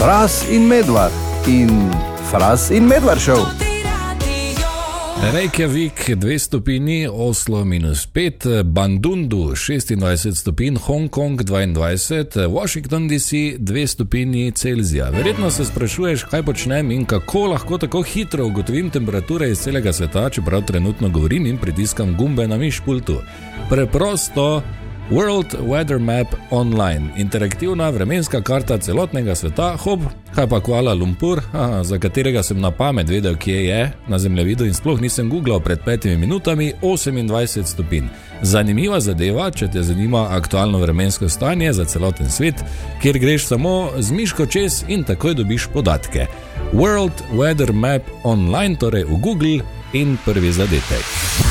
Fras in medvard in Fras in medvard šel. Reykjavik 2 stopinji, Oslo minus 5, Bandundu 26 stopinj, Hongkong 22, Washington DC 2 stopinji Celzija. Verjetno se sprašuješ, kaj počnem in kako lahko tako hitro ugotovim temperature iz celega sveta, čeprav trenutno govorim in pritiskam gumbe na mišpultu. Preprosto. World Weather Map Online, interaktivna vremenska karta celotnega sveta, hop, kaj pa Kuala Lumpur, aha, za katerega sem na pamet vedel, kje je na zemljevidu in sploh nisem googlal pred petimi minutami, 28 stopinj. Zanimiva zadeva, če te zanima aktualno vremensko stanje za celoten svet, kjer greš samo z miško čez in takoj dobiš podatke. World Weather Map Online, torej v Google in prvi zadetek.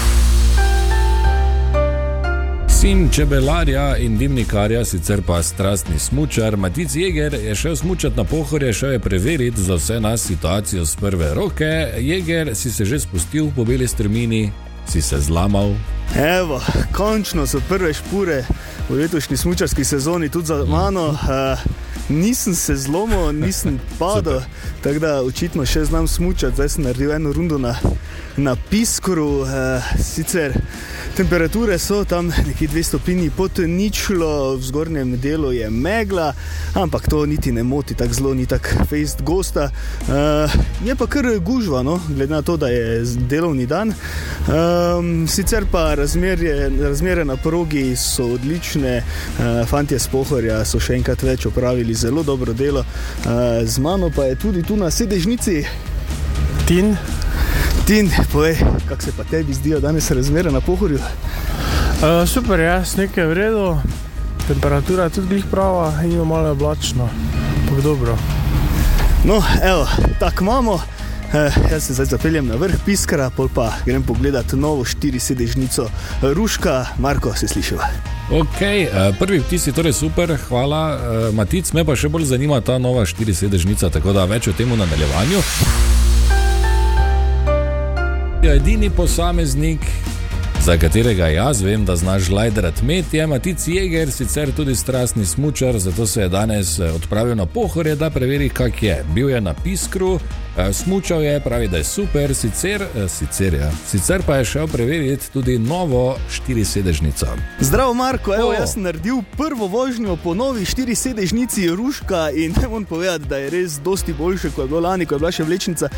Sin čebelarja in dimnikarja, sicer pa strastni smočar, Matic Jeger je šel smučati na pohorje, šel je preveriti za vse nas situacijo z prve roke. Jeger si se že spustil po beli strmini, si se zlamal. Evo, končno so prve špore v letošnji smočarski sezoni tudi za mano. Uh, nisem se zlomil, nisem padel, tako da očitno še znam smučati. Zdaj sem naredil eno rundo na, na Piskoru, uh, sicer. Temperature so tam nekje 2 stopinji pod ničlo, v zgornjem delu je megla, ampak to niti ne moti tako zelo, ni tako fejst gosta. Uh, je pa kar gužvano, glede na to, da je delovni dan. Um, sicer pa razmerje, razmere na progi so odlične, uh, fantje z pohorja so še enkrat več opravili zelo dobro delo, z mano pa je tudi tu na sedežnici. Tin, povej, kako se pa tebi zdijo danes razmere na pohorju? Uh, super, ja, nekaj je v redu, temperatura je tudi prava in je malo oblačno, ampak dobro. No, evo, tako imamo. Eh, jaz se zdaj zapeljem na vrh Piskara, pol pa grem pogledat novo štiri sedežnico Ruška, Marko, se slišiva. Ok, prvi vtis je torej super, hvala. Matic, me pa še bolj zanima ta nova štiri sedežnica, tako da več o tem v nadaljevanju. Edini posameznik, za katerega jaz vem, da znaš lajderati med, je Matic Jeger, sicer tudi strastni smočar, zato se je danes odpravil na pohorje, da preveri, kak je. Bil je na Piskru, smučal je, pravi, da je super, sicer, sicer, ja. sicer pa je šel preveriti tudi novo štirisedežnico. Zdravo, Marko, evo, jaz sem naredil prvo vožnjo po novi štirisedežnici Ruška in ne morem povedati, da je res dosti boljše, kot je bilo lani, ko je bila še vlečnica,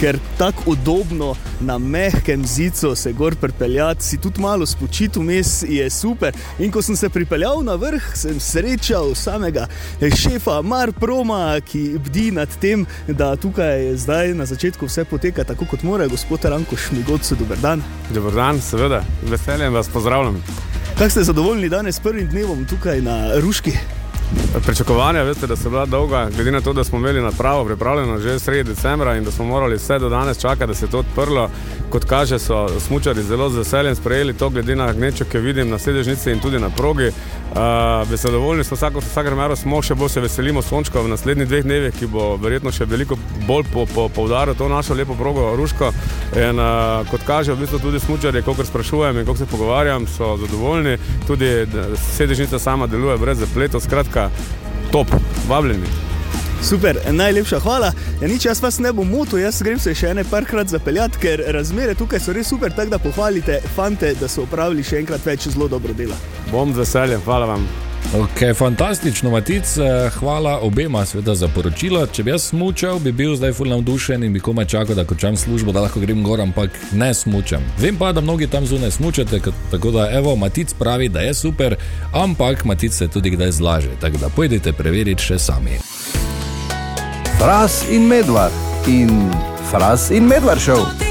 ker tako udobno na mehkem zicu se gor pripeljati, si tudi malo spočiti vmes, je super. In ko sem se pripeljal na vrh, sem srečal samega šefa Mar Proma, ki bdi nad tem, da tukaj zdaj na začetku vse poteka tako, kot mora, gospod Ranko Šmigoc, dober dan. Dober dan, seveda, veseljem vas pozdravljam. Kako ste zadovoljni danes s prvim dnevom tukaj na Ruški? Pričakovanja, veste, da so bila dolga, glede na to, da smo imeli napravo pripravljeno že sredi decembra in da smo morali vse do danes čakati, da se je to odprlo. Kot kaže, so smočari zelo z veseljem sprejeli to, glede na gnečo, ki jo vidim na sedežnici in tudi na progi. Uh, zadovoljni smo, vsako, vsako mero smo, še bolj se veselimo sončka v naslednjih dveh dnevih, ki bo verjetno še veliko bolj po, po, poudaril to našo lepo progo Ruško. In, uh, kot kaže, v bistvu tudi smočari, koliko sprašujem in koliko se pogovarjam, so zadovoljni. Tudi sedežnica sama deluje brez zapletov, skratka, top, vabljeni. Super, najlepša hvala. Ja, nič, jaz vas ne bom motil, jaz grem se še ene parkrat zapeljati, ker razmere tukaj so res super, tako da pohvalite fante, da so upravili še enkrat več zelo dobro dela. Bom z veseljem, hvala vam. Ok, fantastično, Matic, hvala obema sveda za poročilo. Če bi jaz smučal, bi bil zdaj fulno navdušen in bi komaj čakal, da končam službo, da lahko grem gor, ampak ne smučam. Vem pa, da mnogi tam zunaj smučate, tako da evo, Matic pravi, da je super, ampak Matic se tudi kdaj zlaže, tako da pojdite preveriti še sami. Fras in medvard in Fras in medvard šel.